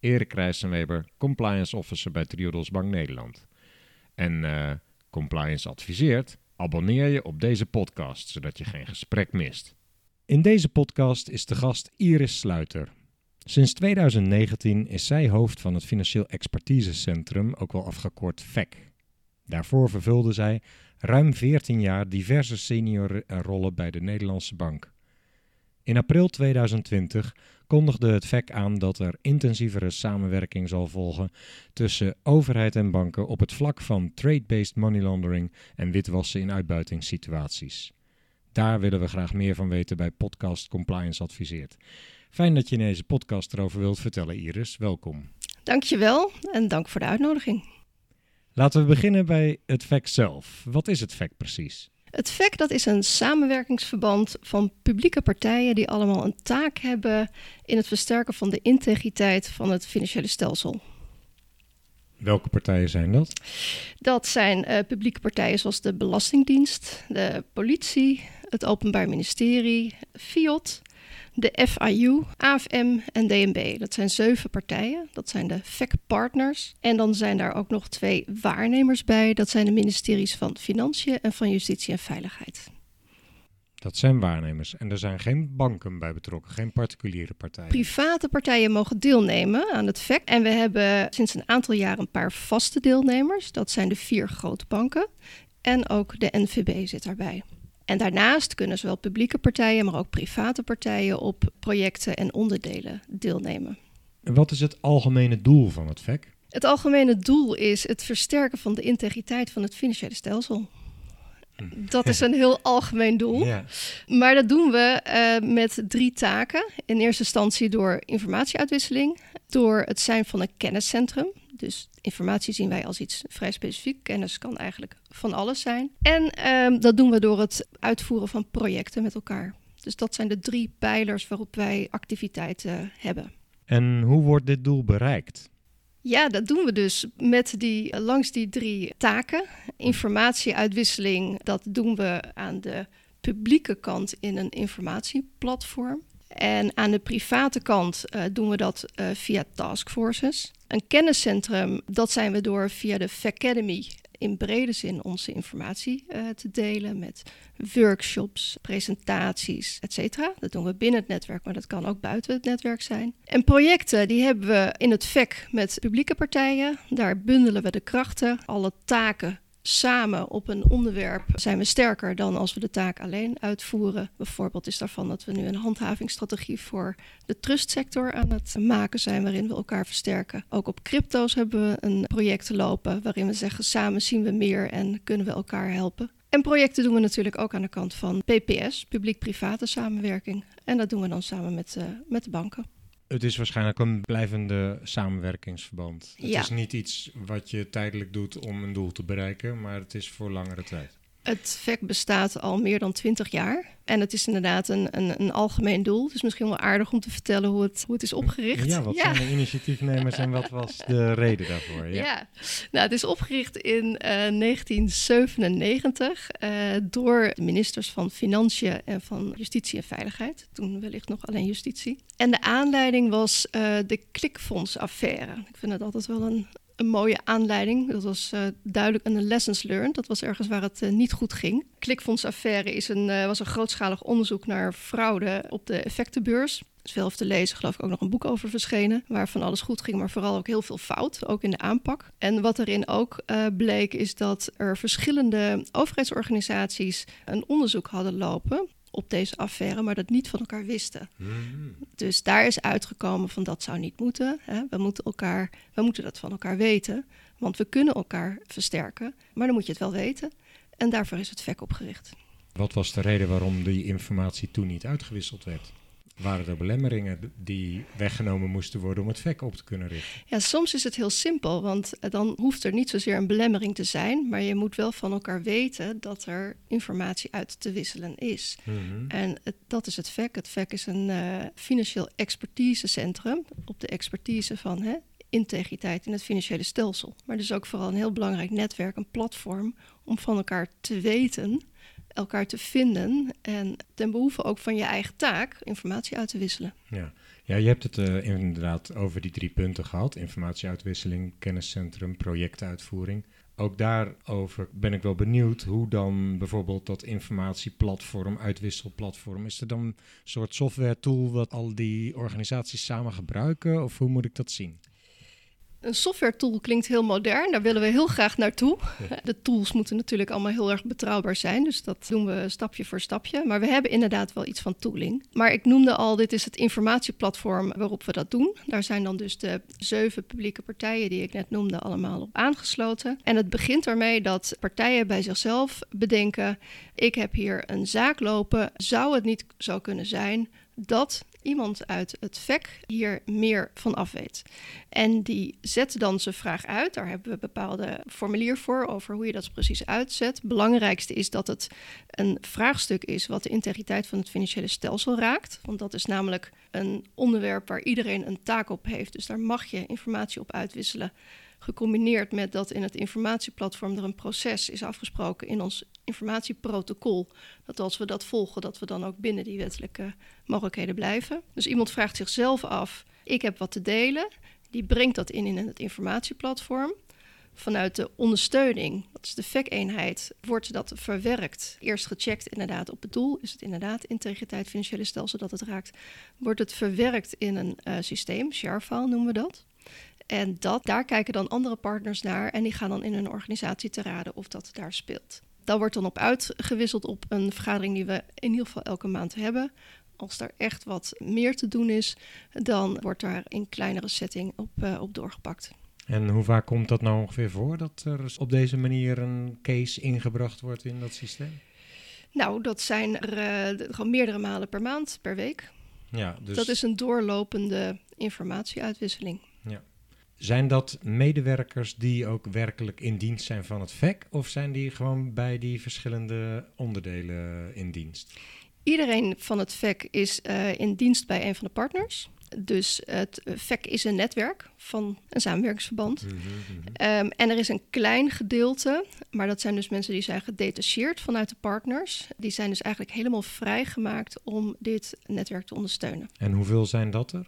Erik Rijssenweber, compliance officer bij Triodos Bank Nederland. En eh, compliance adviseert, abonneer je op deze podcast, zodat je geen gesprek mist. In deze podcast is de gast Iris Sluiter. Sinds 2019 is zij hoofd van het Financieel Expertisecentrum, ook wel afgekort FEC. Daarvoor vervulde zij ruim 14 jaar diverse seniorrollen bij de Nederlandse Bank. In april 2020 kondigde het VEC aan dat er intensievere samenwerking zal volgen tussen overheid en banken op het vlak van trade-based money laundering en witwassen in uitbuitingssituaties. Daar willen we graag meer van weten bij Podcast Compliance Adviseert. Fijn dat je in deze podcast erover wilt vertellen, Iris. Welkom. Dankjewel en dank voor de uitnodiging. Laten we beginnen bij het VEC zelf. Wat is het VEC precies? Het VEC dat is een samenwerkingsverband van publieke partijen die allemaal een taak hebben in het versterken van de integriteit van het financiële stelsel. Welke partijen zijn dat? Dat zijn uh, publieke partijen zoals de Belastingdienst, de politie, het Openbaar Ministerie, FIOD, de FIU, AFM en DNB. Dat zijn zeven partijen. Dat zijn de FEC-partners. En dan zijn daar ook nog twee waarnemers bij. Dat zijn de ministeries van Financiën en van Justitie en Veiligheid. Dat zijn waarnemers. En er zijn geen banken bij betrokken, geen particuliere partijen. Private partijen mogen deelnemen aan het VEC. En we hebben sinds een aantal jaar een paar vaste deelnemers. Dat zijn de vier grote banken. En ook de NVB zit daarbij. En daarnaast kunnen zowel publieke partijen, maar ook private partijen op projecten en onderdelen deelnemen. En wat is het algemene doel van het VEC? Het algemene doel is het versterken van de integriteit van het financiële stelsel. Dat is een heel algemeen doel. Ja. Maar dat doen we uh, met drie taken. In eerste instantie door informatieuitwisseling, door het zijn van een kenniscentrum. Dus informatie zien wij als iets vrij specifiek. Kennis kan eigenlijk van alles zijn. En uh, dat doen we door het uitvoeren van projecten met elkaar. Dus dat zijn de drie pijlers waarop wij activiteiten hebben. En hoe wordt dit doel bereikt? Ja, dat doen we dus met die, langs die drie taken. Informatieuitwisseling, dat doen we aan de publieke kant in een informatieplatform. En aan de private kant uh, doen we dat uh, via taskforces. Een kenniscentrum, dat zijn we door via de Facademy in brede zin onze informatie uh, te delen met workshops, presentaties, etc. Dat doen we binnen het netwerk, maar dat kan ook buiten het netwerk zijn. En projecten, die hebben we in het VEC met publieke partijen. Daar bundelen we de krachten, alle taken samen op een onderwerp zijn we sterker dan als we de taak alleen uitvoeren. Bijvoorbeeld is daarvan dat we nu een handhavingsstrategie voor de trustsector aan het maken zijn, waarin we elkaar versterken. Ook op crypto's hebben we een project lopen waarin we zeggen samen zien we meer en kunnen we elkaar helpen. En projecten doen we natuurlijk ook aan de kant van PPS, publiek-private samenwerking. En dat doen we dan samen met, uh, met de banken. Het is waarschijnlijk een blijvende samenwerkingsverband. Het is niet iets wat je tijdelijk doet om een doel te bereiken, maar het is voor langere tijd. Het VEC bestaat al meer dan twintig jaar. En het is inderdaad een, een, een, algemeen doel. Het is misschien wel aardig om te vertellen hoe het, hoe het is opgericht. Ja, wat zijn de initiatiefnemers en wat was de reden daarvoor? Ja, ja. nou, het is opgericht in uh, 1997 uh, door de ministers van Financiën en van Justitie en Veiligheid. Toen wellicht nog alleen Justitie. En de aanleiding was uh, de klikfondsaffaire. Ik vind het altijd wel een, een mooie aanleiding. Dat was uh, duidelijk een lessons learned. Dat was ergens waar het uh, niet goed ging. Klikfondsaffaire is een, uh, was een grootschalig onderzoek naar fraude op de effectenbeurs. Veel te lezen, geloof ik, ook nog een boek over verschenen. Waarvan alles goed ging, maar vooral ook heel veel fout. Ook in de aanpak. En wat erin ook bleek, is dat er verschillende overheidsorganisaties een onderzoek hadden lopen op deze affaire, maar dat niet van elkaar wisten. Hmm. Dus daar is uitgekomen van dat zou niet moeten. Hè. We, moeten elkaar, we moeten dat van elkaar weten, want we kunnen elkaar versterken, maar dan moet je het wel weten. En daarvoor is het VEC opgericht. Wat was de reden waarom die informatie toen niet uitgewisseld werd? Waren er belemmeringen die weggenomen moesten worden om het VEC op te kunnen richten? Ja, soms is het heel simpel, want dan hoeft er niet zozeer een belemmering te zijn, maar je moet wel van elkaar weten dat er informatie uit te wisselen is. Mhm. En het, dat is het VEC. Het VEC is een eh, financieel expertisecentrum op de expertise van hè, integriteit in het financiële stelsel. Maar dus ook vooral een heel belangrijk netwerk, een platform om van elkaar te weten, elkaar te vinden en ten behoeve ook van je eigen taak informatie uit te wisselen. Ja. ja, je hebt het eh, inderdaad over die drie punten gehad: informatieuitwisseling, kenniscentrum, projectuitvoering. Ook daarover ben ik wel benieuwd hoe dan bijvoorbeeld dat informatieplatform, uitwisselplatform, is er dan een soort software tool wat al die organisaties samen gebruiken? Of hoe moet ik dat zien? Een software tool klinkt heel modern, daar willen we heel graag naartoe. De tools moeten natuurlijk allemaal heel erg betrouwbaar zijn, dus dat doen we stapje voor stapje. Maar we hebben inderdaad wel iets van tooling. Maar ik noemde al, dit is het informatieplatform waarop we dat doen. Daar zijn dan dus de zeven publieke partijen die ik net noemde allemaal op aangesloten. En het begint ermee dat partijen bij zichzelf bedenken, ik heb hier een zaak lopen, zou het niet zo kunnen zijn dat iemand uit het VEC hier meer van af weet. En die zet dan zijn vraag uit. Daar hebben we bepaalde formulier voor over hoe je dat precies uitzet. Belangrijkste is dat het een vraagstuk is wat de integriteit van het financiële stelsel raakt. Want dat is namelijk een onderwerp waar iedereen een taak op heeft. Dus daar mag je informatie op uitwisselen. Gecombineerd met dat in het informatieplatform er een proces is afgesproken in ons informatieprotocol. Dat als we dat volgen, dat we dan ook binnen die wettelijke mogelijkheden blijven. Dus iemand vraagt zichzelf af: ik heb wat te delen. Die brengt dat in in het informatieplatform. Vanuit de ondersteuning, dat is de VEC-eenheid, wordt dat verwerkt. Eerst gecheckt inderdaad op het doel. Is het inderdaad integriteit financiële stelsel dat het raakt? Wordt het verwerkt in een uh, systeem, share-file noemen we dat. En dat, daar kijken dan andere partners naar en die gaan dan in hun organisatie te raden of dat daar speelt. Daar wordt dan op uitgewisseld op een vergadering die we in ieder geval elke maand hebben. Als er echt wat meer te doen is, dan wordt daar in kleinere setting op, uh, op doorgepakt. En hoe vaak komt dat nou ongeveer voor dat er op deze manier een case ingebracht wordt in dat systeem? Nou, dat zijn er uh, gewoon meerdere malen per maand, per week. Ja, dus... Dat is een doorlopende informatieuitwisseling. Zijn dat medewerkers die ook werkelijk in dienst zijn van het VEC? Of zijn die gewoon bij die verschillende onderdelen in dienst? Iedereen van het VEC is uh, in dienst bij een van de partners. Dus het VEC is een netwerk van een samenwerkingsverband. Mm -hmm. um, en er is een klein gedeelte, maar dat zijn dus mensen die zijn gedetacheerd vanuit de partners. Die zijn dus eigenlijk helemaal vrijgemaakt om dit netwerk te ondersteunen. En hoeveel zijn dat er?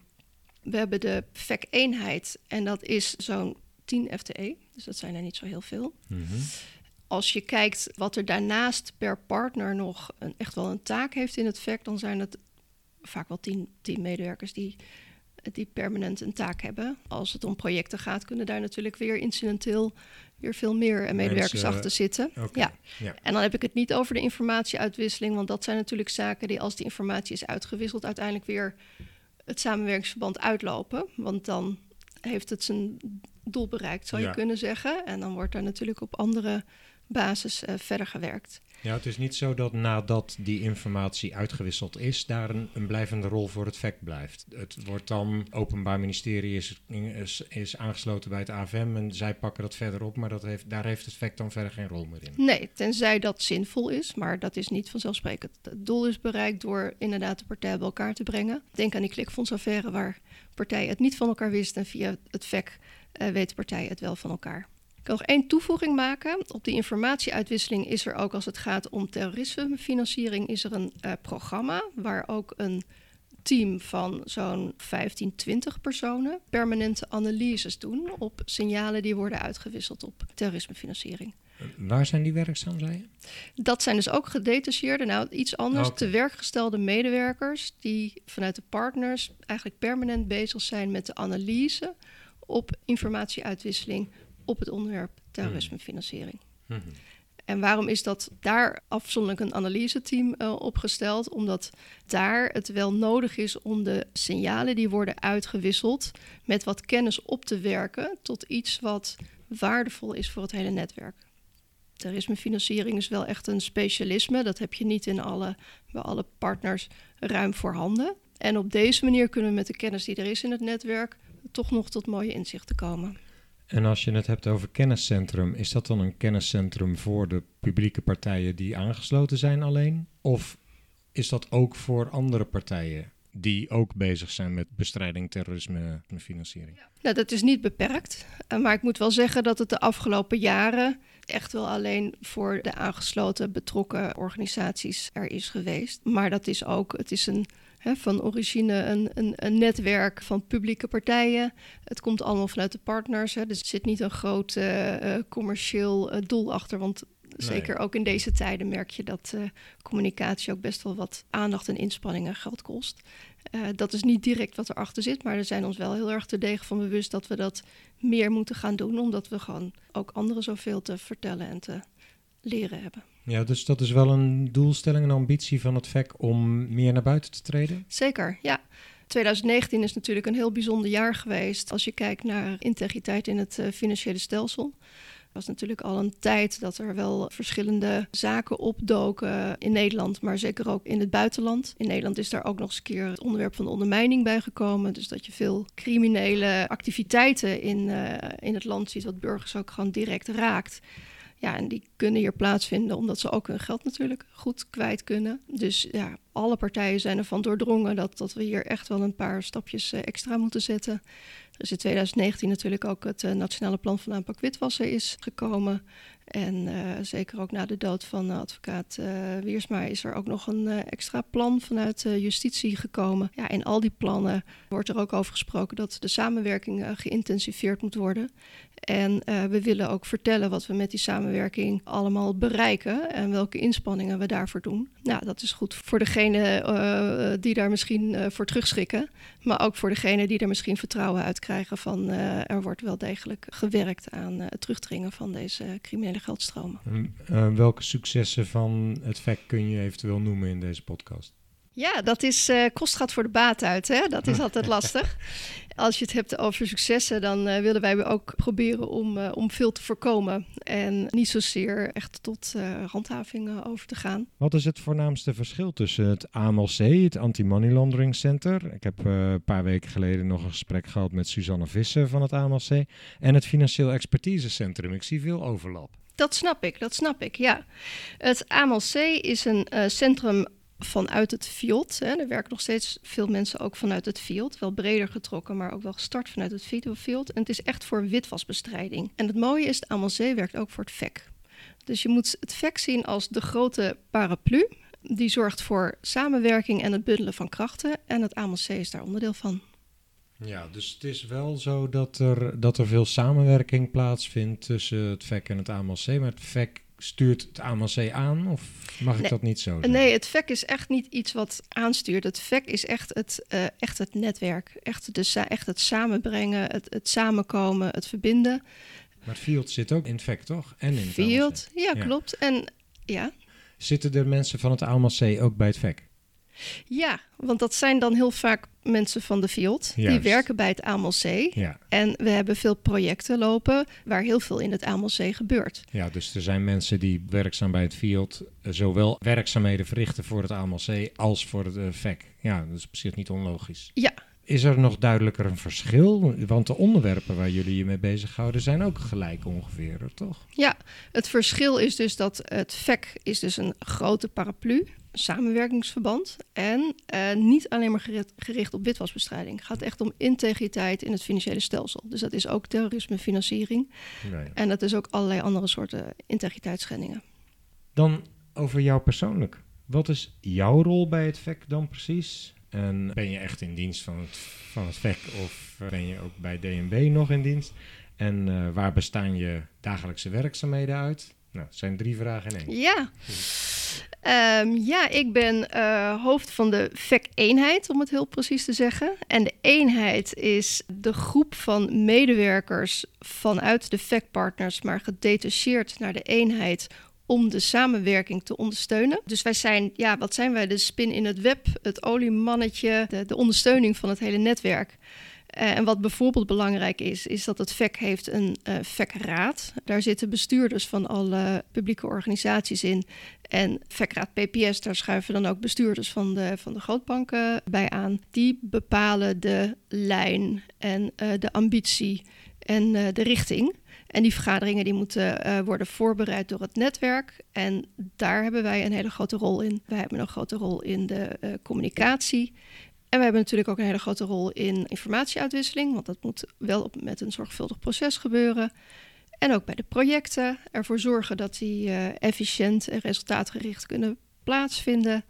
We hebben de VEC-eenheid en dat is zo'n 10 FTE, dus dat zijn er niet zo heel veel. Mm -hmm. Als je kijkt wat er daarnaast per partner nog een, echt wel een taak heeft in het VEC, dan zijn het vaak wel 10, 10 medewerkers die, die permanent een taak hebben. Als het om projecten gaat, kunnen daar natuurlijk weer incidenteel weer veel meer medewerkers Mensen, achter zitten. Okay. Ja. ja. En dan heb ik het niet over de informatieuitwisseling, want dat zijn natuurlijk zaken die als die informatie is uitgewisseld, uiteindelijk weer het samenwerkingsverband uitlopen. Want dan heeft het zijn doel bereikt, zou Ja. je kunnen zeggen. En dan wordt daar natuurlijk op andere basis uh, verder gewerkt. Ja, het is niet zo dat nadat die informatie uitgewisseld is, daar een, blijvende rol voor het VEC blijft. Het wordt dan, Openbaar Ministerie is, is, is aangesloten bij het AFM en zij pakken dat verder op, maar dat heeft, daar heeft het VEC dan verder geen rol meer in. Nee, tenzij dat zinvol is, maar dat is niet vanzelfsprekend. Het doel is bereikt door inderdaad de partijen bij elkaar te brengen. Denk aan die klikfondsaffaire waar partijen het niet van elkaar wisten en via het VEC uh, weten partijen het wel van elkaar. Ik kan nog één toevoeging maken. Op die informatieuitwisseling is er ook als het gaat om terrorismefinanciering... is er een uh, programma waar ook een team van zo'n 15, 20 personen... permanente analyses doen op signalen die worden uitgewisseld op terrorismefinanciering. Waar zijn die werkzaam, zei je? Dat zijn dus ook gedetacheerde, nou iets anders, Oké. te werkgestelde medewerkers... die vanuit de partners eigenlijk permanent bezig zijn met de analyse... op informatieuitwisseling op het onderwerp terrorismefinanciering. Mhm. En waarom is dat daar afzonderlijk een analyseteam uh, opgesteld? Omdat daar het wel nodig is om de signalen die worden uitgewisseld met wat kennis op te werken tot iets wat waardevol is voor het hele netwerk. Terrorismefinanciering is wel echt een specialisme. Dat heb je niet in alle, bij alle partners ruim voorhanden. En op deze manier kunnen we met de kennis die er is in het netwerk toch nog tot mooie inzichten komen. En als je het hebt over kenniscentrum, is dat dan een kenniscentrum voor de publieke partijen die aangesloten zijn alleen? Of is dat ook voor andere partijen die ook bezig zijn met bestrijding terrorisme en financiering? Nou, dat is niet beperkt. Eh, maar ik moet wel zeggen dat het de afgelopen jaren echt wel alleen voor de aangesloten betrokken organisaties er is geweest. Maar dat is ook, het is een van origine een, een, een, netwerk van publieke partijen. Het komt allemaal vanuit de partners. Hè. Dus er zit niet een groot uh, commercieel uh, doel achter. Want zeker ook in deze tijden merk je dat uh, communicatie ook best wel wat aandacht en inspanning en geld kost. dat is niet direct wat erachter zit, maar er zijn ons wel heel erg te degen van bewust dat we dat meer moeten gaan doen, omdat we gewoon ook anderen zoveel te vertellen en te leren hebben. Ja, dus dat is wel een doelstelling, een ambitie van het VEC om meer naar buiten te treden? Zeker, ja. 2019 is natuurlijk een heel bijzonder jaar geweest als je kijkt naar integriteit in het uh, financiële stelsel. Was natuurlijk al een tijd dat er wel verschillende zaken opdoken in Nederland, maar zeker ook in het buitenland. In Nederland is daar ook nog eens een keer het onderwerp van ondermijning bij gekomen. Dus dat je veel criminele activiteiten in, uh, in het land ziet, wat burgers ook gewoon direct raakt. Ja, en die kunnen hier plaatsvinden omdat ze ook hun geld natuurlijk goed kwijt kunnen. Dus ja, alle partijen zijn ervan doordrongen dat, dat we hier echt wel een paar stapjes eh, extra moeten zetten. Er is in 2019 natuurlijk ook het uh, Nationale Plan van Aanpak Witwassen is gekomen. En uh, zeker ook na de dood van advocaat uh, Wiersma is er ook nog een extra plan vanuit justitie gekomen. Ja, in al die plannen wordt er ook over gesproken dat de samenwerking geïntensiveerd moet worden. En we willen ook vertellen wat we met die samenwerking allemaal bereiken en welke inspanningen we daarvoor doen. Nou, dat is goed voor degene die daar misschien voor terugschrikken, maar ook voor degene die er misschien vertrouwen uit krijgen van er wordt wel degelijk gewerkt aan het terugdringen van deze criminele geldstromen. Welke successen van het VEC kun je eventueel noemen in deze podcast? Ja, dat is uh, kost gaat voor de baat uit. Hè? Dat is altijd lastig. Als je het hebt over successen, dan uh, willen wij ook proberen om, uh, om veel te voorkomen. En niet zozeer echt tot handhaving over te gaan. Wat is het voornaamste verschil tussen het AMLC, het Anti-Money Laundering Center? Ik heb een paar weken geleden nog een gesprek gehad met Suzanne Visser van het AMLC. En het Financieel Expertise Centrum. Ik zie veel overlap. Dat snap ik, dat snap ik, ja. Het AMLC is een uh, centrum vanuit het field. Hè. Er werken nog steeds veel mensen ook vanuit het field. Wel breder getrokken, maar ook wel gestart vanuit het field. En het is echt voor witwasbestrijding. En het mooie is, AMLC werkt ook voor het VEC. Dus je moet het VEC zien als de grote paraplu. Die zorgt voor samenwerking en het bundelen van krachten. En het AMLC is daar onderdeel van. Ja, dus het is wel zo dat er, dat er veel samenwerking plaatsvindt tussen het VEC en het AMLC. Maar het VEC stuurt het AMLC aan? Of mag ik dat niet zo zeggen? Nee, het VEC is echt niet iets wat aanstuurt. Het VEC is echt het, uh, echt het netwerk. Echt, de, echt het samenbrengen, het, het samenkomen, het verbinden. Maar het field zit ook in het VEC, toch? En in field, ja, ja, klopt. En ja. Zitten er mensen van het AMLC ook bij het VEC? Ja, want dat zijn dan heel vaak mensen van de field. Die werken bij het AMLC. Ja. En we hebben veel projecten lopen waar heel veel in het AMLC gebeurt. Ja, dus er zijn mensen die werkzaam bij het field eh, zowel werkzaamheden verrichten voor het AMLC als voor het VEC. Ja, dat is op zich niet onlogisch. Ja. Is er nog duidelijker een verschil? Want de onderwerpen waar jullie je mee bezighouden zijn ook gelijk ongeveer, toch? Ja, het verschil is dus dat het VEC is dus een grote paraplu samenwerkingsverband. En uh, niet alleen maar gericht, gericht, op witwasbestrijding. Het gaat echt om integriteit in het financiële stelsel. Dus dat is ook terrorisme, financiering. Nee. En dat is ook allerlei andere soorten integriteitsschendingen. Dan over jou persoonlijk. Wat is jouw rol bij het VEC dan precies? En ben je echt in dienst van het, van het VEC of ben je ook bij DNB nog in dienst? En uh, waar bestaan je dagelijkse werkzaamheden uit? Nou, dat zijn drie vragen in één. Ja. Um, ja, ik ben uh, hoofd van de VEC-eenheid, om het heel precies te zeggen. En de eenheid is de groep van medewerkers vanuit de VEC-partners, maar gedetacheerd naar de eenheid om de samenwerking te ondersteunen. Dus wij zijn, ja, wat zijn wij? De spin in het web, het oliemannetje, de, de ondersteuning van het hele netwerk. Uh, en wat bijvoorbeeld belangrijk is, is dat het VEC heeft een uh, VEC-raad. Daar zitten bestuurders van alle publieke organisaties in. En VEC-raad PPS, daar schuiven dan ook bestuurders van de, van de grootbanken bij aan. Die bepalen de lijn en uh, de ambitie en de richting. En die vergaderingen die moeten worden voorbereid door het netwerk. En daar hebben wij een hele grote rol in. Wij hebben een grote rol in de communicatie. En we hebben natuurlijk ook een hele grote rol in informatieuitwisseling, want dat moet wel op, met een zorgvuldig proces gebeuren. En ook bij de projecten ervoor zorgen dat die uh, efficiënt en resultaatgericht kunnen plaatsvinden.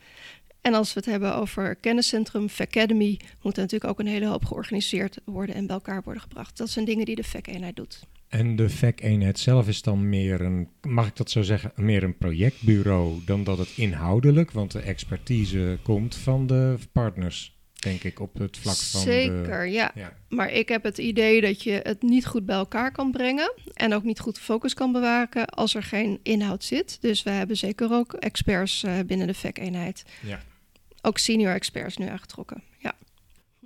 En als we het hebben over kenniscentrum, Academy, moet er natuurlijk ook een hele hoop georganiseerd worden en bij elkaar worden gebracht. Dat zijn dingen die de VEC-eenheid doet. En de VEC-eenheid zelf is dan meer een, mag ik dat zo zeggen, meer een projectbureau dan dat het inhoudelijk, want de expertise komt van de partners denk ik, op het vlak van. Zeker, ja. ja. Maar ik heb het idee dat je het niet goed bij elkaar kan brengen en ook niet goed focus kan bewaken als er geen inhoud zit. Dus we hebben zeker ook experts uh, binnen de VEC-eenheid. Ja. Ook senior experts nu aangetrokken. Ja.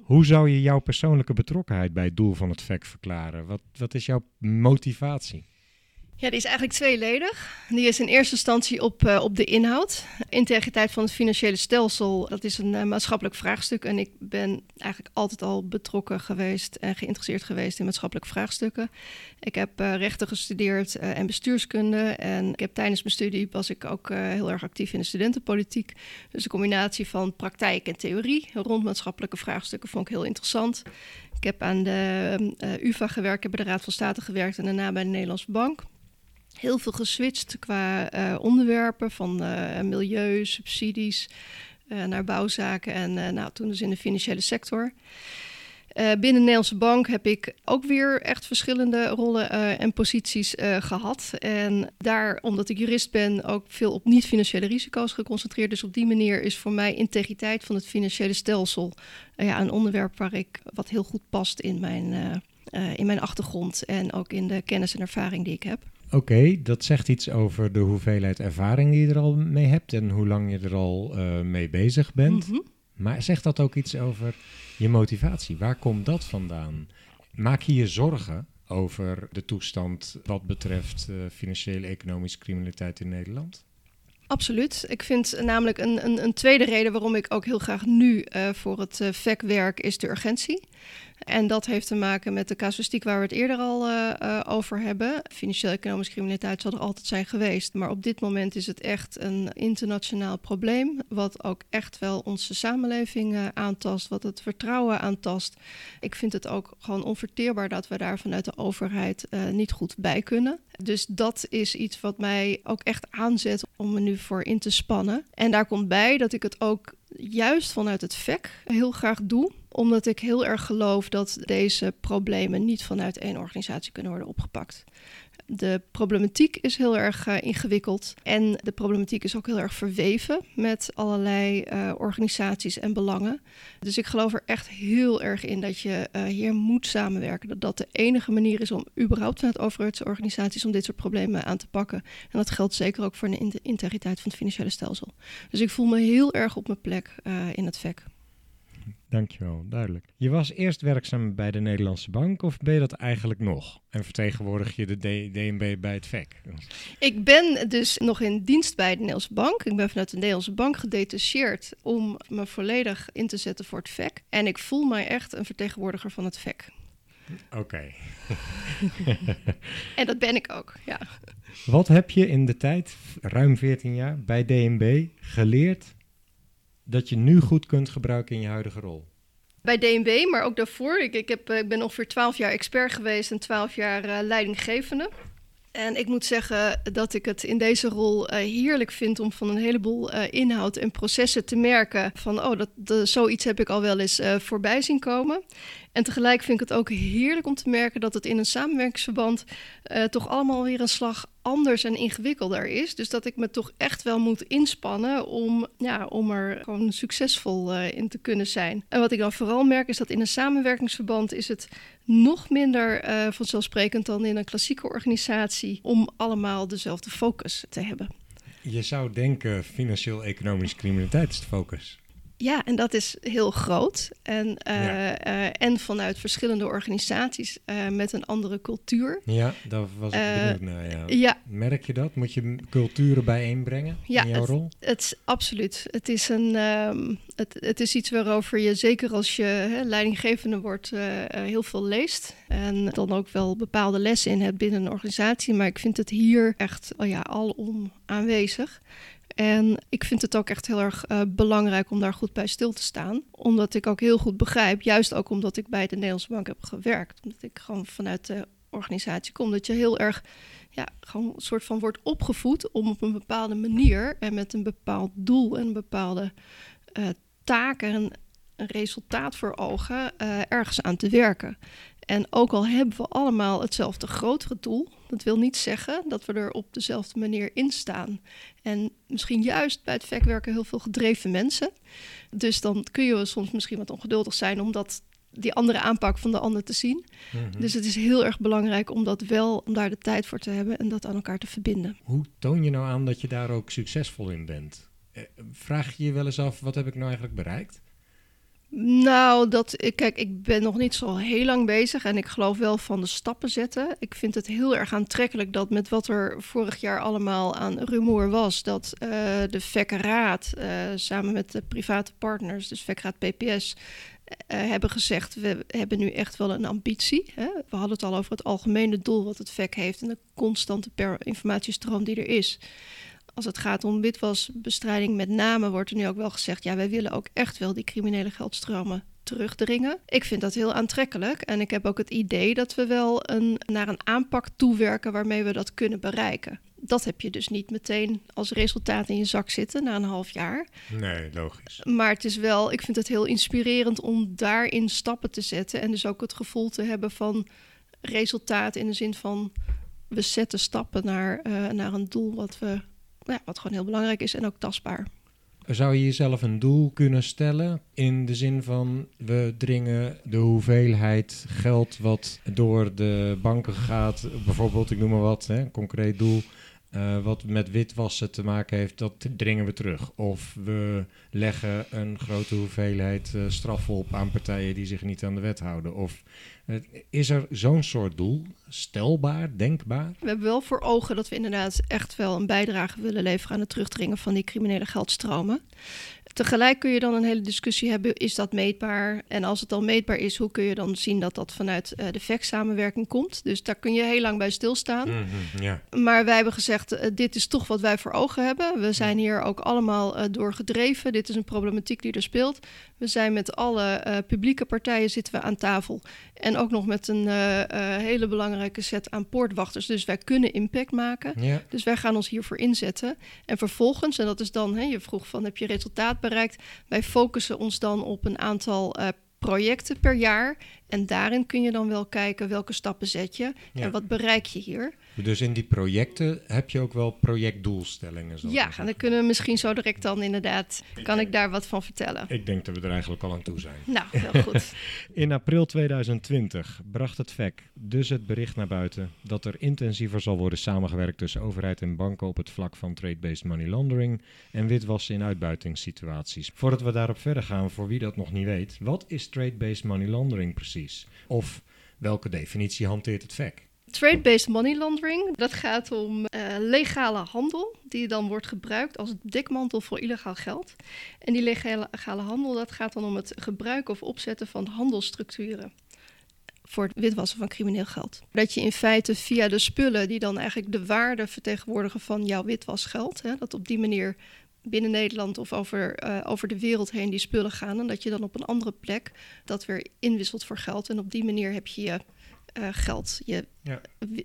Hoe zou je jouw persoonlijke betrokkenheid bij het doel van het VEC verklaren? Wat, wat is jouw motivatie? Ja, die is eigenlijk tweeledig. Die is in eerste instantie op, uh, op de inhoud. Integriteit van het financiële stelsel, dat is een uh, maatschappelijk vraagstuk. En ik ben eigenlijk altijd al betrokken geweest en geïnteresseerd geweest in maatschappelijke vraagstukken. Ik heb uh, rechten gestudeerd en bestuurskunde. En ik heb tijdens mijn studie was ik ook heel erg actief in de studentenpolitiek. Dus de combinatie van praktijk en theorie rond maatschappelijke vraagstukken vond ik heel interessant. Ik heb aan de UvA gewerkt, heb bij de Raad van State gewerkt en daarna bij de Nederlandse Bank heel veel geswitcht qua uh, onderwerpen van uh, milieu, subsidies uh, naar bouwzaken en nou, toen dus in de financiële sector. binnen de Nederlandse Bank heb ik ook weer echt verschillende rollen en posities gehad. En daar, omdat ik jurist ben, ook veel op niet-financiële risico's geconcentreerd. Dus op die manier is voor mij integriteit van het financiële stelsel ja, een onderwerp waar ik wat heel goed past in mijn, in mijn achtergrond en ook in de kennis en ervaring die ik heb. Oké, dat zegt iets over de hoeveelheid ervaring die je er al mee hebt en hoe lang je er al uh, mee bezig bent. Mm -hmm. Maar zegt dat ook iets over je motivatie? Waar komt dat vandaan? Maak je je zorgen over de toestand wat betreft uh, financiële economische criminaliteit in Nederland? Absoluut. Ik vind namelijk een, een, een, tweede reden waarom ik ook heel graag nu uh, voor het uh, VEC werk, is de urgentie. En dat heeft te maken met de casuïstiek waar we het eerder al uh, uh, over hebben. Financieel-economische criminaliteit zal er altijd zijn geweest. Maar op dit moment is het echt een internationaal probleem. Wat ook echt wel onze samenleving uh, aantast. Wat het vertrouwen aantast. Ik vind het ook gewoon onverteerbaar dat we daar vanuit de overheid niet goed bij kunnen. Dus dat is iets wat mij ook echt aanzet om me nu voor in te spannen. En daar komt bij dat ik het ook juist vanuit het VEC heel graag doe omdat ik heel erg geloof dat deze problemen niet vanuit één organisatie kunnen worden opgepakt. De problematiek is heel erg uh, ingewikkeld en de problematiek is ook heel erg verweven met allerlei uh, organisaties en belangen. Dus ik geloof er echt heel erg in dat je uh, hier moet samenwerken. Dat dat de enige manier is om überhaupt vanuit overheidsorganisaties om dit soort problemen aan te pakken. En dat geldt zeker ook voor de integriteit van het financiële stelsel. Dus ik voel me heel erg op mijn plek in het VEC. Dankjewel, duidelijk. Je was eerst werkzaam bij de Nederlandse Bank of ben je dat eigenlijk nog? En vertegenwoordig je de DNB bij het VEC? Ik ben dus nog in dienst bij de Nederlandse Bank. Ik ben vanuit de Nederlandse Bank gedetacheerd om me volledig in te zetten voor het VEC. En ik voel mij echt een vertegenwoordiger van het VEC. Oké. en dat ben ik ook, ja. Wat heb je in de tijd, ruim 14 jaar, bij DNB geleerd dat je nu goed kunt gebruiken in je huidige rol? Bij DNB, maar ook daarvoor. Ik, ik, heb, eh, ik ben ongeveer 12 jaar expert geweest en 12 jaar uh, leidinggevende. En ik moet zeggen dat ik het in deze rol uh, heerlijk vind om van een heleboel inhoud en processen te merken van, oh, dat, zoiets heb ik al wel eens voorbij zien komen. En tegelijk vind ik het ook heerlijk om te merken dat het in een samenwerkingsverband toch allemaal weer een slag anders en ingewikkelder is. Dus dat ik me toch echt wel moet inspannen om, ja, om er gewoon succesvol uh, in te kunnen zijn. En wat ik dan vooral merk is dat in een samenwerkingsverband is het nog minder uh, vanzelfsprekend dan in een klassieke organisatie om allemaal dezelfde focus te hebben. Je zou denken financieel-economisch criminaliteit is de focus. Ja, en dat is heel groot. En, uh, en vanuit verschillende organisaties uh, met een andere cultuur. Ja, daar was ik benieuwd naar. Ja. ja. Merk je dat? Moet je culturen bijeenbrengen ja, in jouw het, rol? Het, absoluut. Het is, een, um, het, het is iets waarover je, zeker als je hè, leidinggevende wordt, heel veel leest. En dan ook wel bepaalde lessen in hebt binnen een organisatie. Maar ik vind het hier echt oh ja, alom aanwezig. En ik vind het ook echt heel erg uh, belangrijk om daar goed bij stil te staan. Omdat ik ook heel goed begrijp, juist ook omdat ik bij de Nederlandse Bank heb gewerkt. Omdat ik gewoon vanuit de organisatie kom. Dat je heel erg ja, gewoon een soort van wordt opgevoed om op een bepaalde manier en met een bepaald doel en een bepaalde uh, taak en een, resultaat voor ogen uh, ergens aan te werken. En ook al hebben we allemaal hetzelfde grotere doel, dat wil niet zeggen dat we er op dezelfde manier in staan. En misschien juist bij het VEC werken heel veel gedreven mensen. Dus dan kun je soms misschien wat ongeduldig zijn omdat die andere aanpak van de ander te zien. Mhm. Dus het is heel erg belangrijk om dat wel, om daar de tijd voor te hebben en dat aan elkaar te verbinden. Hoe toon je nou aan dat je daar ook succesvol in bent? Eh, vraag je je wel eens af, wat heb ik nou eigenlijk bereikt? Nou, dat, kijk, ik ben nog niet zo heel lang bezig en ik geloof wel van de stappen zetten. Ik vind het heel erg aantrekkelijk dat met wat er vorig jaar allemaal aan rumoer was, dat uh, de VEC-raad uh, samen met de private partners, dus VEC-raad PPS, uh, hebben gezegd, we hebben nu echt wel een ambitie. Hè? We hadden het al over het algemene doel wat het VEC heeft en de constante informatiestroom die er is als het gaat om witwasbestrijding met name, wordt er nu ook wel gezegd: ja, wij willen ook echt wel die criminele geldstromen terugdringen. Ik vind dat heel aantrekkelijk en ik heb ook het idee dat we wel een, naar een aanpak toewerken waarmee we dat kunnen bereiken. Dat heb je dus niet meteen als resultaat in je zak zitten na een half jaar. Nee, logisch. Maar het is wel, ik vind het heel inspirerend om daarin stappen te zetten en dus ook het gevoel te hebben van resultaat in de zin van we zetten stappen naar, uh, naar een doel wat we ja, wat gewoon heel belangrijk is en ook tastbaar. Zou je jezelf een doel kunnen stellen in de zin van we dringen de hoeveelheid geld wat door de banken gaat, bijvoorbeeld, ik noem maar wat, hè, een concreet doel, uh, wat met witwassen te maken heeft, dat dringen we terug. Of we leggen een grote hoeveelheid uh, straf op aan partijen die zich niet aan de wet houden. Of uh, is er zo'n soort doel stelbaar, denkbaar? We hebben wel voor ogen dat we inderdaad echt wel een bijdrage willen leveren aan het terugdringen van die criminele geldstromen. Tegelijk kun je dan een hele discussie hebben, is dat meetbaar? En als het al meetbaar is, hoe kun je dan zien dat dat vanuit uh, de VEC-samenwerking komt? Dus daar kun je heel lang bij stilstaan. Mm -hmm, Maar wij hebben gezegd, uh, dit is toch wat wij voor ogen hebben. We zijn hier ook allemaal uh, door gedreven. Dit is een problematiek die er speelt. We zijn met alle publieke partijen zitten we aan tafel. En ook nog met een hele belangrijke set aan poortwachters. Dus wij kunnen impact maken. Ja. Dus wij gaan ons hiervoor inzetten. En vervolgens, en dat is dan, hè, je vroeg van, heb je resultaat bereikt. Wij focussen ons dan op een aantal uh, projecten per jaar. En daarin kun je dan wel kijken welke stappen zet je en wat bereik je hier. Dus in die projecten heb je ook wel projectdoelstellingen? Ja, en dan kunnen we misschien zo direct dan inderdaad, kan ik daar wat van vertellen. Ik denk dat we er eigenlijk al aan toe zijn. Nou, heel goed. in april 2020 bracht het VEC dus het bericht naar buiten dat er intensiever zal worden samengewerkt tussen overheid en banken op het vlak van trade-based money laundering en witwassen in uitbuitingssituaties. Voordat we daarop verder gaan, voor wie dat nog niet weet, wat is trade-based money laundering precies? Of welke definitie hanteert het VEC? Trade-based money laundering, dat gaat om uh, legale handel die dan wordt gebruikt als dekmantel voor illegaal geld. En die legale handel, dat gaat dan om het gebruiken of opzetten van handelsstructuren voor het witwassen van crimineel geld. Dat je in feite via de spullen die dan eigenlijk de waarde vertegenwoordigen van jouw witwasgeld, hè, dat op die manier binnen Nederland of over, uh, over de wereld heen die spullen gaan. En dat je dan op een andere plek dat weer inwisselt voor geld. En op die manier heb je je uh, geld je ja.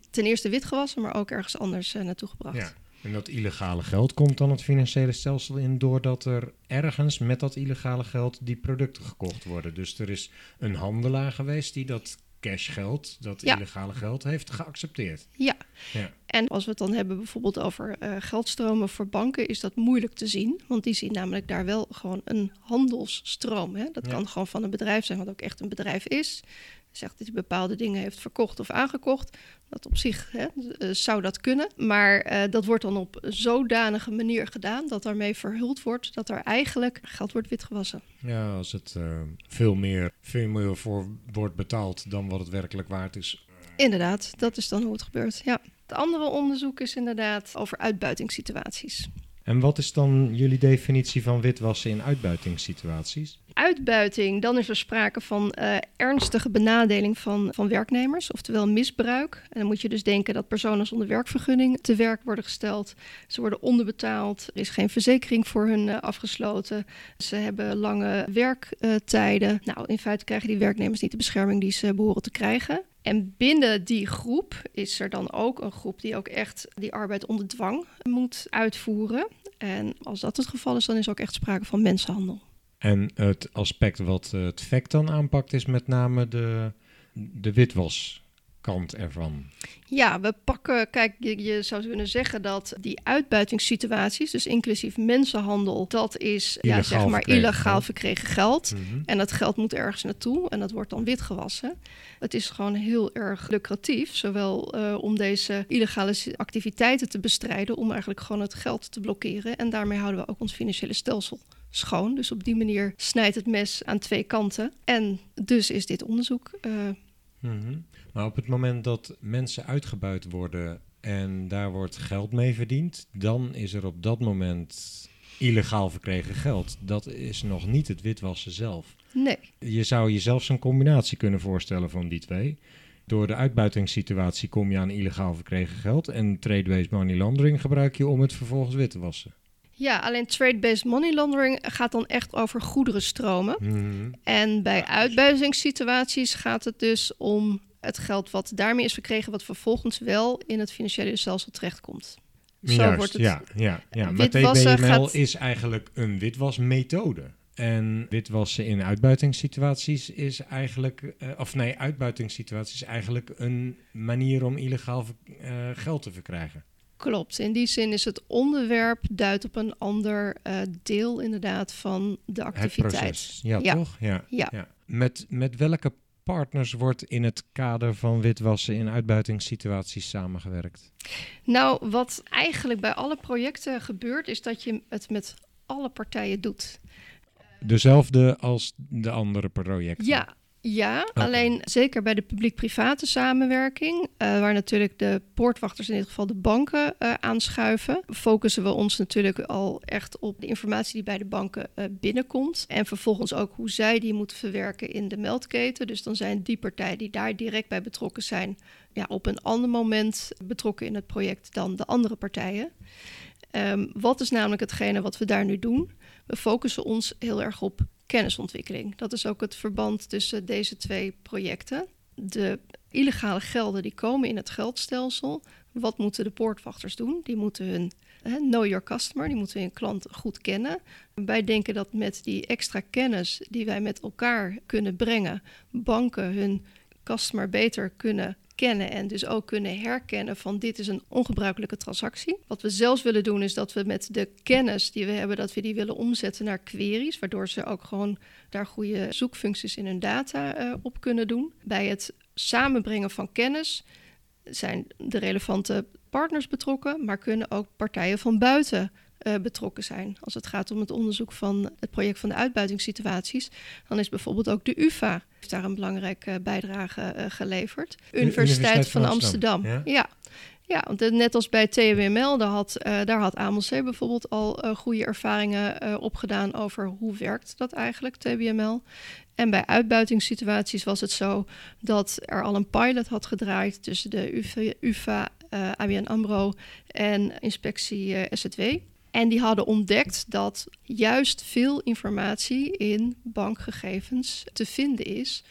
ten eerste wit gewassen, maar ook ergens anders uh, naartoe gebracht. Ja. En dat illegale geld komt dan het financiële stelsel in doordat er ergens met dat illegale geld die producten gekocht worden. Dus er is een handelaar geweest die dat cashgeld, dat illegale geld, heeft geaccepteerd. Ja. ja. En als we het dan hebben bijvoorbeeld over uh, geldstromen voor banken, is dat moeilijk te zien. Want die zien namelijk daar wel gewoon een handelsstroom. Hè? Dat kan gewoon van een bedrijf zijn, wat ook echt een bedrijf is. Zegt dat hij bepaalde dingen heeft verkocht of aangekocht. Dat op zich hè, eh, zou dat kunnen. Maar uh, dat wordt dan op zodanige manier gedaan dat daarmee verhuld wordt dat er eigenlijk geld wordt witgewassen. Ja, als het uh, veel, meer, veel meer voor wordt betaald dan wat het werkelijk waard is. Inderdaad, dat is dan hoe het gebeurt. Ja. Het andere onderzoek is inderdaad over uitbuitingssituaties. En wat is dan jullie definitie van witwassen in uitbuitingssituaties? Uitbuiting, dan is er sprake van uh, ernstige benadeling van, van werknemers, oftewel misbruik. En dan moet je dus denken dat personen zonder werkvergunning te werk worden gesteld. Ze worden onderbetaald, er is geen verzekering voor hun uh, afgesloten. Ze hebben lange werktijden. nou, in feite krijgen die werknemers niet de bescherming die ze behoren te krijgen. En binnen die groep is er dan ook een groep die ook echt die arbeid onder dwang moet uitvoeren. En als dat het geval is, dan is ook echt sprake van mensenhandel. En het aspect wat het FEC dan aanpakt is met name de, de witwas kant ervan? Ja, we pakken, kijk, je, je, zou kunnen zeggen dat die uitbuitingssituaties, dus inclusief mensenhandel, dat is illegaal ja, zeg maar verkregen illegaal geld. verkregen geld. Mhm. En dat geld moet ergens naartoe en dat wordt dan witgewassen. Het is gewoon heel erg lucratief, zowel uh, om deze illegale activiteiten te bestrijden, om eigenlijk gewoon het geld te blokkeren. En daarmee houden we ook ons financiële stelsel schoon. Dus op die manier snijdt het mes aan twee kanten. En dus is dit onderzoek. Uh, mm Maar op het moment dat mensen uitgebuit worden en daar wordt geld mee verdiend, dan is er op dat moment illegaal verkregen geld. Dat is nog niet het witwassen zelf. Nee. Je zou jezelf zo'n combinatie kunnen voorstellen van die twee. Door de uitbuitingssituatie kom je aan illegaal verkregen geld en trade-based money laundering gebruik je om het vervolgens wit te wassen. Ja, alleen trade-based money laundering gaat dan echt over goederenstromen. Mm En bij uitbuitingssituaties gaat het dus om het geld wat daarmee is verkregen, wat vervolgens wel in het financiële stelsel terechtkomt. Zo wordt het. Ja, ja, ja. maar TBML gaat... is eigenlijk een witwasmethode. En witwassen in uitbuitingssituaties is eigenlijk, uh, of nee, uitbuitingssituaties is eigenlijk een manier om illegaal uh, geld te verkrijgen. Klopt. In die zin is het onderwerp duidt op een ander uh, deel inderdaad van de activiteit. Ja, ja, toch? Ja. ja. ja. Met, met welke partners wordt in het kader van witwassen in uitbuitingssituaties samengewerkt? Nou, wat eigenlijk bij alle projecten gebeurt, is dat je het met alle partijen doet. Dezelfde als de andere projecten? Ja, ja, alleen zeker bij de publiek-private samenwerking, uh, waar natuurlijk de poortwachters, in dit geval de banken, uh, aanschuiven, focussen we ons natuurlijk al echt op de informatie die bij de banken uh, binnenkomt. En vervolgens ook hoe zij die moeten verwerken in de meldketen. Dus dan zijn die partijen die daar direct bij betrokken zijn, ja, op een ander moment betrokken in het project dan de andere partijen. Um, wat is namelijk hetgene wat we daar nu doen? We focussen ons heel erg op kennisontwikkeling. Dat is ook het verband tussen deze twee projecten. De illegale gelden die komen in het geldstelsel. Wat moeten de poortwachters doen? Die moeten hun hè, know your customer, die moeten hun klant goed kennen. Wij denken dat met die extra kennis die wij met elkaar kunnen brengen, banken hun customer beter kunnen kennen en dus ook kunnen herkennen van dit is een ongebruikelijke transactie. Wat we zelfs willen doen is dat we met de kennis die we hebben, dat we die willen omzetten naar queries, waardoor ze ook gewoon daar goede zoekfuncties in hun data uh, op kunnen doen. Bij het samenbrengen van kennis zijn de relevante partners betrokken, maar kunnen ook partijen van buiten uh, betrokken zijn. Als het gaat om het onderzoek van het project van de uitbuitingssituaties, dan is bijvoorbeeld ook de UVA heeft daar een belangrijke bijdrage uh, geleverd. Universiteit, Universiteit van, van, Amsterdam. Ja? ja. Ja, want net als bij TWML, daar had, uh, daar had AMLC bijvoorbeeld al uh, goede ervaringen uh, opgedaan over hoe werkt dat eigenlijk, TWML. En bij uitbuitingssituaties was het zo dat er al een pilot had gedraaid tussen de UVA, UvA, ABN AMRO en inspectie SZW. En die hadden ontdekt dat juist veel informatie in bankgegevens te vinden is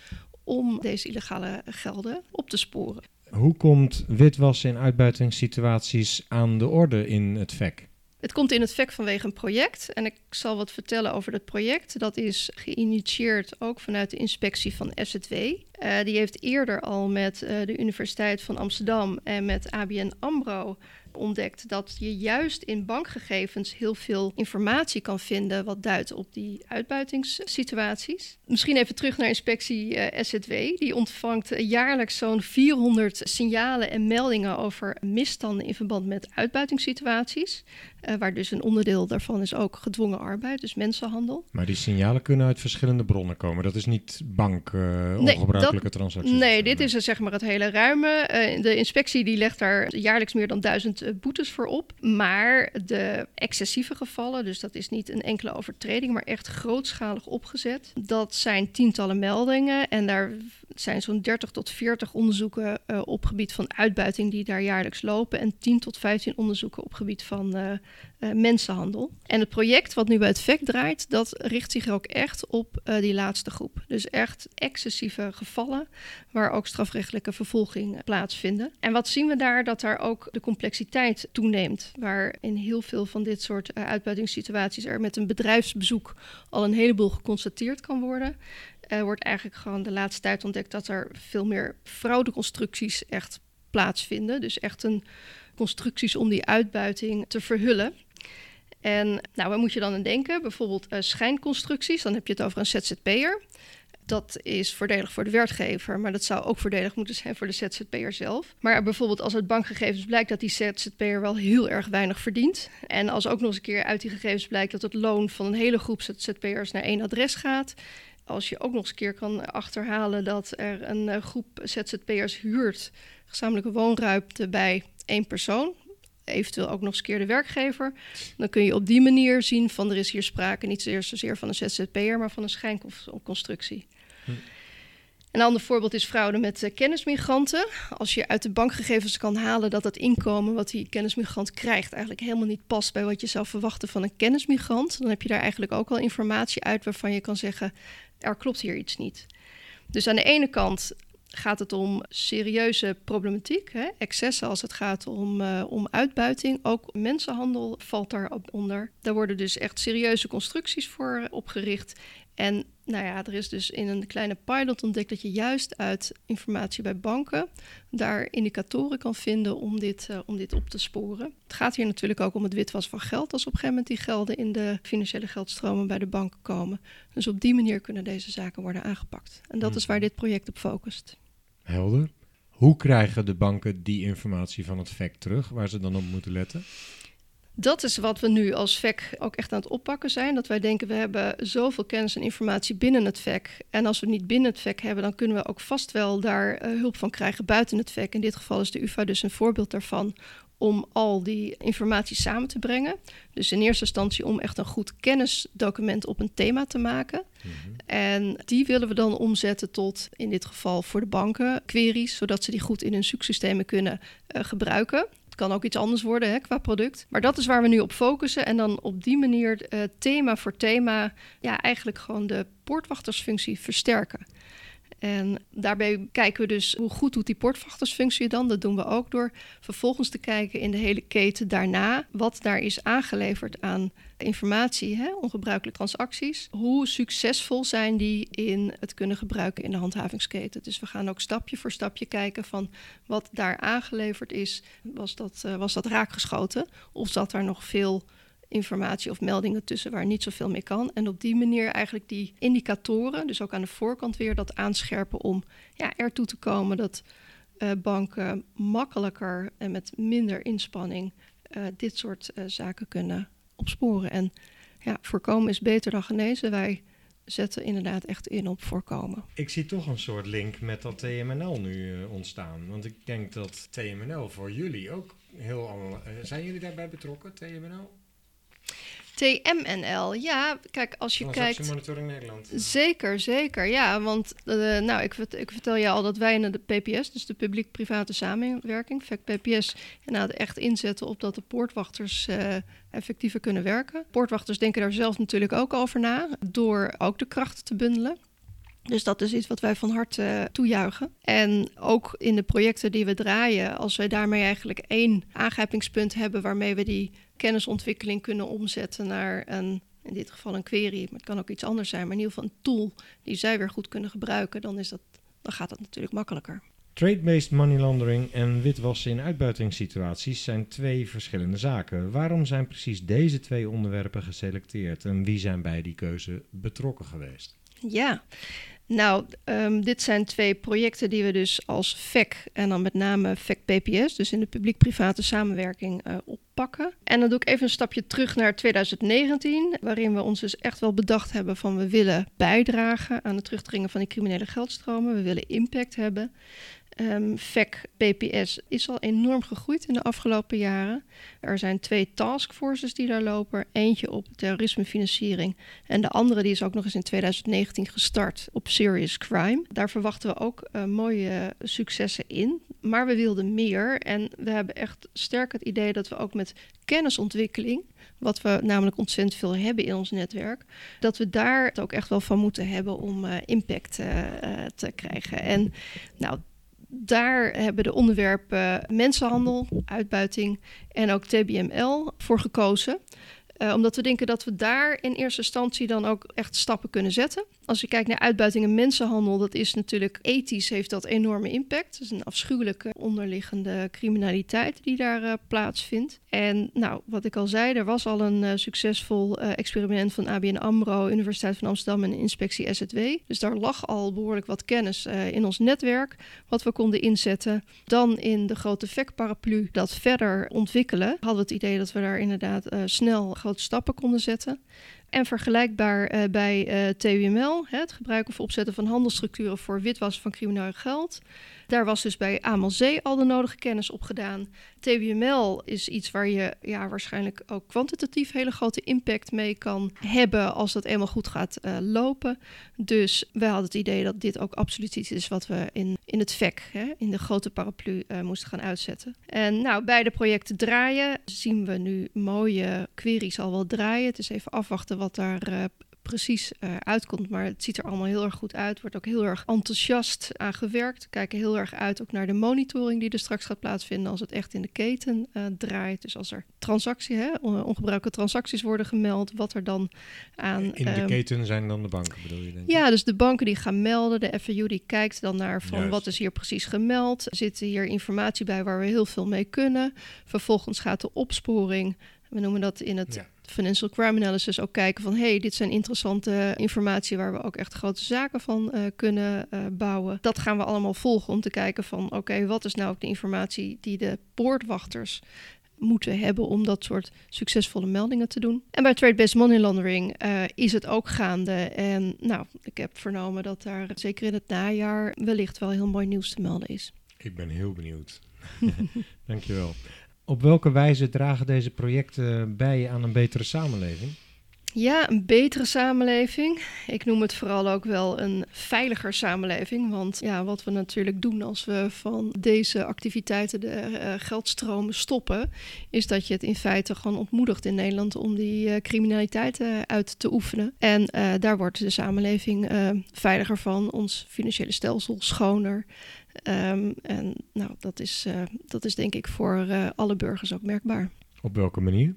om deze illegale gelden op te sporen. Hoe komt witwassen in uitbuitingssituaties aan de orde in het VEC? Het komt in het VEC vanwege een project. En ik zal wat vertellen over het project. Dat is geïnitieerd ook vanuit de inspectie van SZW. Uh, die heeft eerder al met uh, de Universiteit van Amsterdam en met ABN AMRO ontdekt dat je juist in bankgegevens heel veel informatie kan vinden wat duidt op die uitbuitingssituaties. Misschien even terug naar inspectie uh, SZW. Die ontvangt jaarlijks zo'n 400 signalen en meldingen over misstanden in verband met uitbuitingssituaties. Uh, waar dus een onderdeel daarvan is ook gedwongen arbeid, dus mensenhandel. Maar die signalen kunnen uit verschillende bronnen komen. Dat is niet bank uh, ongebruikelijke nee, transacties. Nee, dit is zeg maar het hele ruime. de inspectie die legt daar jaarlijks meer dan duizend boetes voor op. Maar de excessieve gevallen, dus dat is niet een enkele overtreding, maar echt grootschalig opgezet. Dat zijn tientallen meldingen en daar zijn zo'n 30 tot 40 onderzoeken op gebied van uitbuiting die daar jaarlijks lopen. En 10 tot 15 onderzoeken op gebied van uh, mensenhandel. En het project wat nu bij het VEC draait, dat richt zich ook echt op die laatste groep. Dus echt excessieve gevallen waar ook strafrechtelijke vervolging plaatsvinden. En wat zien we daar? Dat daar ook de complexiteit toeneemt. Waar in heel veel van dit soort uitbuitingssituaties er met een bedrijfsbezoek al een heleboel geconstateerd kan worden uh, wordt eigenlijk gewoon de laatste tijd ontdekt dat er veel meer fraudeconstructies echt plaatsvinden. Dus echt een constructies om die uitbuiting te verhullen. En nou, waar moet je dan aan denken? Bijvoorbeeld uh, schijnconstructies. Dan heb je het over een ZZP'er. Dat is voordelig voor de werkgever, maar dat zou ook voordelig moeten zijn voor de ZZP'er zelf. Maar bijvoorbeeld als uit bankgegevens blijkt dat die ZZP'er wel heel erg weinig verdient. En als ook nog eens een keer uit die gegevens blijkt dat het loon van een hele groep ZZP'ers naar één adres gaat als je ook nog eens een keer kan achterhalen dat er een uh, groep ZZP'ers huurt gezamenlijke woonruimte bij één persoon, eventueel ook nog eens een keer de werkgever, dan kun je op die manier zien van er is hier sprake niet zozeer van een ZZP'er, maar van een schijnconstructie. Hm. Een ander voorbeeld is fraude met uh, kennismigranten. Als je uit de bankgegevens kan halen dat het inkomen wat die kennismigrant krijgt eigenlijk helemaal niet past bij wat je zou verwachten van een kennismigrant, dan heb je daar eigenlijk ook al informatie uit waarvan je kan zeggen er klopt hier iets niet. Dus aan de ene kant gaat het om serieuze problematiek, hè? excessen als het gaat om, uh, om uitbuiting. Ook mensenhandel valt daarop onder. Daar worden dus echt serieuze constructies voor opgericht. En nou ja, er is dus in een kleine pilot ontdekt dat je juist uit informatie bij banken daar indicatoren kan vinden om dit, uh, om dit op te sporen. Het gaat hier natuurlijk ook om het witwassen van geld, als op een gegeven moment die gelden in de financiële geldstromen bij de banken komen. Dus op die manier kunnen deze zaken worden aangepakt. En dat is waar dit project op focust. Helder. Hoe krijgen de banken die informatie van het FEC terug, waar ze dan op moeten letten? Dat is wat we nu als VEC ook echt aan het oppakken zijn. Dat wij denken, we hebben zoveel kennis en informatie binnen het VEC. En als we niet binnen het VEC hebben, dan kunnen we ook vast wel daar uh, hulp van krijgen buiten het VEC. In dit geval is de UvA dus een voorbeeld daarvan om al die informatie samen te brengen. Dus in eerste instantie om echt een goed kennisdocument op een thema te maken. Mm -hmm. En die willen we dan omzetten tot, in dit geval voor de banken, queries, zodat ze die goed in hun zoeksystemen kunnen uh, gebruiken kan ook iets anders worden hè, qua product. Maar dat is waar we nu op focussen. En dan op die manier uh, thema voor thema ja, eigenlijk gewoon de poortwachtersfunctie versterken. En daarbij kijken we dus hoe goed doet die portvachtersfunctie dan. Dat doen we ook door vervolgens te kijken in de hele keten daarna wat daar is aangeleverd aan informatie, hè, ongebruikelijke transacties. Hoe succesvol zijn die in het kunnen gebruiken in de handhavingsketen? Dus we gaan ook stapje voor stapje kijken van wat daar aangeleverd is. Was dat, uh, was dat raakgeschoten? Of zat daar nog veel informatie of meldingen tussen waar niet zoveel mee kan. En op die manier eigenlijk die indicatoren, dus ook aan de voorkant weer dat aanscherpen om ja, ertoe te komen dat uh, banken makkelijker en met minder inspanning uh, dit soort uh, zaken kunnen opsporen. En ja, voorkomen is beter dan genezen. Wij zetten inderdaad echt in op voorkomen. Ik zie toch een soort link met dat TMNL nu ontstaan. Want ik denk dat TMNL voor jullie ook heel... zijn jullie daarbij betrokken, TMNL? TMNL, ja, kijk, als je kijkt... Monitoring Nederland. Zeker, zeker, ja, want uh, nou, ik, ik, vertel je al dat wij in de PPS, dus de publiek-private samenwerking, VEC PPS, inderdaad echt inzetten op dat de poortwachters uh, effectiever kunnen werken. Poortwachters denken daar zelf natuurlijk ook over na, door ook de krachten te bundelen. Dus dat is iets wat wij van harte uh, toejuichen. En ook in de projecten die we draaien, als wij daarmee eigenlijk één aangrijpingspunt hebben waarmee we die kennisontwikkeling kunnen omzetten naar een, in dit geval een query, maar het kan ook iets anders zijn, maar in ieder geval een tool die zij weer goed kunnen gebruiken, dan, is dat, dan gaat dat natuurlijk makkelijker. Trade-based money laundering en witwassen in uitbuitingssituaties zijn twee verschillende zaken. Waarom zijn precies deze twee onderwerpen geselecteerd en wie zijn bij die keuze betrokken geweest? Ja, nou, um, dit zijn twee projecten die we dus als VEC en dan met name VEC PPS, dus in de publiek-private samenwerking, uh, oppakken. En dan doe ik even een stapje terug naar 2019, waarin we ons dus echt wel bedacht hebben van we willen bijdragen aan het terugdringen van die criminele geldstromen, we willen impact hebben. Um, VEC PPS is al enorm gegroeid in de afgelopen jaren. Er zijn twee taskforces die daar lopen. Eentje op terrorismefinanciering en de andere die is ook nog eens in 2019 gestart op serious crime. Daar verwachten we ook uh, mooie successen in. Maar we wilden meer en we hebben echt sterk het idee dat we ook met kennisontwikkeling wat we namelijk ontzettend veel hebben in ons netwerk, dat we daar ook echt wel van moeten hebben om uh, impact uh, te krijgen. En nou, daar hebben de onderwerpen mensenhandel, uitbuiting en ook TBML voor gekozen. Uh, omdat we denken dat we daar in eerste instantie dan ook echt stappen kunnen zetten. Als je kijkt naar uitbuiting en mensenhandel, dat is natuurlijk ethisch heeft dat enorme impact. Het is een afschuwelijke onderliggende criminaliteit die daar uh, plaatsvindt. En nou, wat ik al zei, er was al een uh, succesvol experiment van ABN AMRO, Universiteit van Amsterdam en Inspectie SZW. Dus daar lag al behoorlijk wat kennis in ons netwerk, wat we konden inzetten. Dan in de grote VEC-paraplu dat verder ontwikkelen, hadden we het idee dat we daar inderdaad snel stappen konden zetten. En vergelijkbaar uh, bij eh, TUML, het gebruiken of opzetten van handelsstructuren voor witwassen van crimineel geld. Daar was dus bij AMLZ al de nodige kennis op gedaan. TBML is iets waar je ja, waarschijnlijk ook kwantitatief hele grote impact mee kan hebben als dat eenmaal goed gaat uh, lopen. Dus we hadden het idee dat dit ook absoluut iets is wat we in, in het VEC, hè, in de grote paraplu, uh, moesten gaan uitzetten. En nou, beide projecten draaien. Zien we nu mooie queries al wel draaien. Het is even afwachten wat daar uh, precies uh, uitkomt. Maar het ziet er allemaal heel erg goed uit. Wordt ook heel erg enthousiast aan gewerkt. We kijken heel erg uit ook naar de monitoring die er straks gaat plaatsvinden als het echt in de keten uh, draait. Dus als er transactie, hè, ongebruikte transacties worden gemeld, wat er dan aan. In de um, keten zijn dan de banken, bedoel je? Denk ja, dus de banken die gaan melden. De FAU die kijkt dan naar van Juist. wat is hier precies gemeld. Zit hier informatie bij waar we heel veel mee kunnen. Vervolgens gaat de opsporing. We noemen dat in het ja financial crime analysis ook kijken van hey, dit zijn interessante informatie waar we ook echt grote zaken van uh, kunnen uh, bouwen. Dat gaan we allemaal volgen om te kijken van oké, okay, wat is nou ook de informatie die de poortwachters moeten hebben om dat soort succesvolle meldingen te doen. En bij trade-based money laundering uh, is het ook gaande. En nou, ik heb vernomen dat daar zeker in het najaar wellicht wel heel mooi nieuws te melden is. Ik ben heel benieuwd. Dankjewel. Op welke wijze dragen deze projecten bij aan een betere samenleving? Ja, een betere samenleving. Ik noem het vooral ook wel een veiliger samenleving. Want ja, wat we natuurlijk doen als we van deze activiteiten de uh, geldstromen stoppen, is dat je het in feite gewoon ontmoedigt in Nederland om die uh, criminaliteit uh, uit te oefenen. En daar wordt de samenleving veiliger van, ons financiële stelsel schoner. Um, en nou, dat is, uh, dat is denk ik voor uh, alle burgers ook merkbaar. Op welke manier?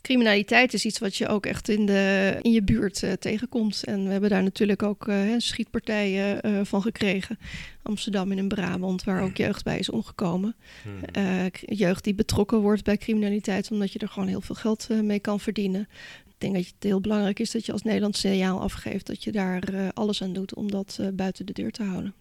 Criminaliteit is iets wat je ook echt in, de, in je buurt uh, tegenkomt. En we hebben daar natuurlijk ook schietpartijen van gekregen. Amsterdam en in Brabant, waar ook jeugd bij is omgekomen. Hmm. jeugd die betrokken wordt bij criminaliteit, omdat je er gewoon heel veel geld mee kan verdienen. Ik denk dat het heel belangrijk is dat je als Nederlands signaal afgeeft dat je daar alles aan doet om dat buiten de deur te houden.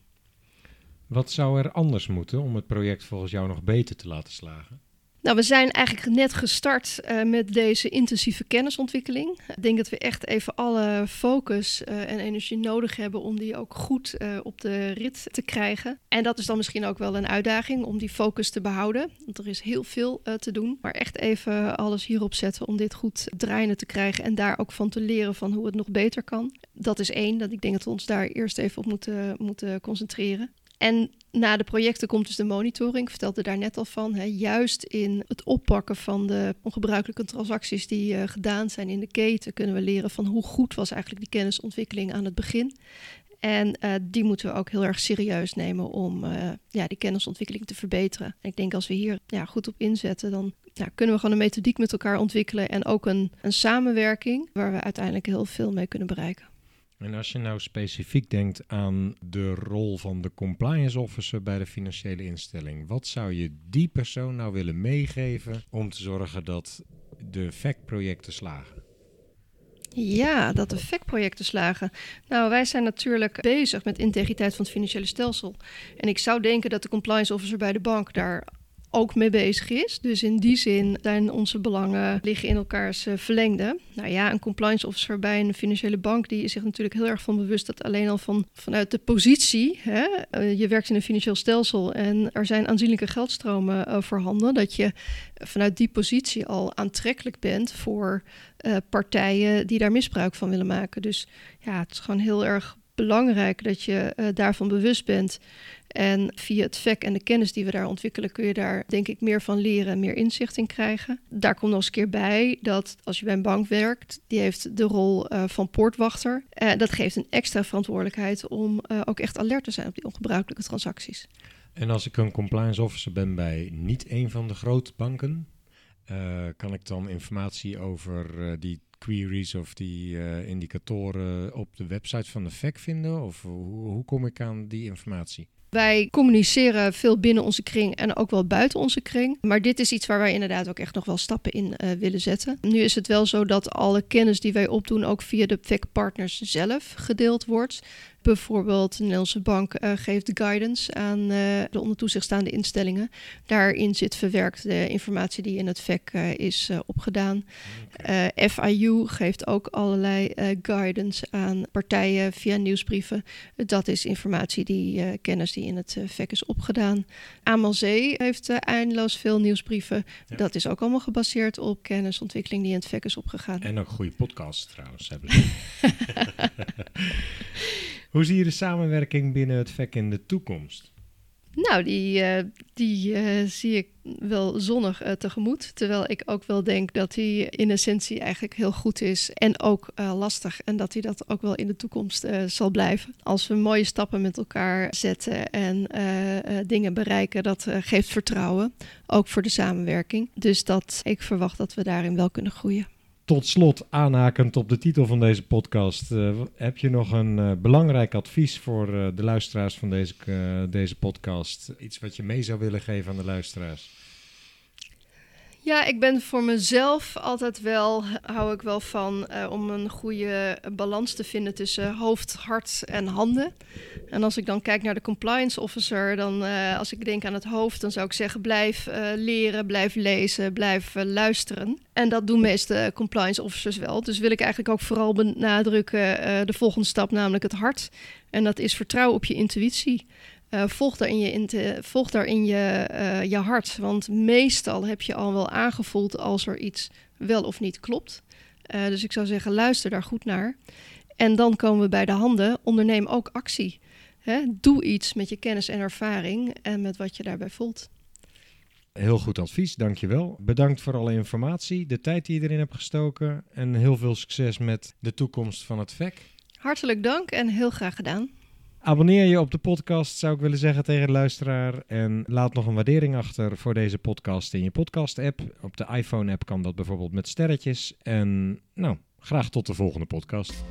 Wat zou er anders moeten om het project volgens jou nog beter te laten slagen? Nou, we zijn eigenlijk net gestart uh, met deze intensieve kennisontwikkeling. Ik denk dat we echt even alle focus uh, en energie nodig hebben om die ook goed uh, op de rit te krijgen. En dat is dan misschien ook wel een uitdaging om die focus te behouden. Want er is heel veel te doen. Maar echt even alles hierop zetten om dit goed draaiende te krijgen en daar ook van te leren van hoe het nog beter kan. Dat is één, dat ik denk dat we ons daar eerst even op moeten, moeten concentreren. En na de projecten komt dus de monitoring. Ik vertelde daar net al van. Hè. Juist in het oppakken van de ongebruikelijke transacties die uh, gedaan zijn in de keten, kunnen we leren van hoe goed was eigenlijk die kennisontwikkeling aan het begin. En uh, die moeten we ook heel erg serieus nemen om uh, ja, die kennisontwikkeling te verbeteren. En ik denk als we hier ja, goed op inzetten, dan ja, kunnen we gewoon een methodiek met elkaar ontwikkelen en ook een, een samenwerking waar we uiteindelijk heel veel mee kunnen bereiken. En als je nou specifiek denkt aan de rol van de compliance officer bij de financiële instelling, wat zou je die persoon nou willen meegeven om te zorgen dat de FAC-projecten slagen? Ja, dat de FEC-projecten slagen. Nou, wij zijn natuurlijk bezig met integriteit van het financiële stelsel. En ik zou denken dat de compliance officer bij de bank daar ook mee bezig is. Dus in die zin zijn onze belangen liggen in elkaars uh, verlengde. Nou ja, een compliance officer bij een financiële bank die is zich natuurlijk heel erg van bewust dat alleen al van, vanuit de positie, hè, uh, je werkt in een financieel stelsel en er zijn aanzienlijke geldstromen uh, voorhanden, dat je vanuit die positie al aantrekkelijk bent voor partijen die daar misbruik van willen maken. Dus ja, het is gewoon heel erg belangrijk dat je uh, daarvan bewust bent. En via het VEC en de kennis die we daar ontwikkelen, kun je daar denk ik meer van leren en meer inzicht in krijgen. Daar komt nog eens een keer bij dat als je bij een bank werkt, die heeft de rol uh, van poortwachter. Uh, dat geeft een extra verantwoordelijkheid om ook echt alert te zijn op die ongebruikelijke transacties. En als ik een compliance officer ben bij niet een van de grote banken, kan ik dan informatie over die queries of die uh, indicatoren op de website van de FEC vinden? Of hoe, hoe kom ik aan die informatie? Wij communiceren veel binnen onze kring en ook wel buiten onze kring. Maar dit is iets waar wij inderdaad ook echt nog wel stappen in uh, willen zetten. Nu is het wel zo dat alle kennis die wij opdoen ook via de FEC-partners zelf gedeeld wordt. Bijvoorbeeld de Nederlandse Bank uh, geeft guidance aan uh, de onder toezicht staande instellingen. Daarin zit verwerkt de informatie die in het VEC is opgedaan. Okay. FIU geeft ook allerlei guidance aan partijen via nieuwsbrieven. Dat is informatie die kennis die in het VEC is opgedaan. Amalzee heeft eindeloos veel nieuwsbrieven. Ja. Dat is ook allemaal gebaseerd op kennisontwikkeling die in het VEC is opgegaan. En ook goede podcasts trouwens hebben ze. Hoe zie je de samenwerking binnen het VEC in de toekomst? Nou, die, uh, die uh, zie ik wel zonnig uh, tegemoet. Terwijl ik ook wel denk dat die in essentie eigenlijk heel goed is en ook lastig. En dat hij dat ook wel in de toekomst zal blijven. Als we mooie stappen met elkaar zetten en dingen bereiken, dat geeft vertrouwen. Ook voor de samenwerking. Dus dat ik verwacht dat we daarin wel kunnen groeien tot slot, aanhakend op de titel van deze podcast, uh, heb je nog een uh, belangrijk advies voor uh, de luisteraars van deze, deze podcast? Iets wat je mee zou willen geven aan de luisteraars? Ja, ik ben voor mezelf altijd wel, hou ik wel van uh, om een goede balans te vinden tussen hoofd, hart en handen. En als ik dan kijk naar de compliance officer, dan uh, als ik denk aan het hoofd, dan zou ik zeggen blijf uh, leren, blijf lezen, blijf luisteren. En dat doen meeste compliance officers wel. Dus wil ik eigenlijk ook vooral benadrukken de volgende stap, namelijk het hart. En dat is vertrouwen op je intuïtie. Uh, volg daarin, je, volg daarin je, uh, je hart. Want meestal heb je al wel aangevoeld als er iets wel of niet klopt. Uh, dus ik zou zeggen, luister daar goed naar. En dan komen we bij de handen. Onderneem ook actie. Hè? Doe iets met je kennis en ervaring en met wat je daarbij voelt. Heel goed advies, dankjewel. Bedankt voor alle informatie, de tijd die je erin hebt gestoken en heel veel succes met de toekomst van het VEC. Hartelijk dank en heel graag gedaan. Abonneer je op de podcast, zou ik willen zeggen tegen de luisteraar. En laat nog een waardering achter voor deze podcast in je podcast-app. Op de iPhone-app kan dat bijvoorbeeld met sterretjes. En nou, graag tot de volgende podcast.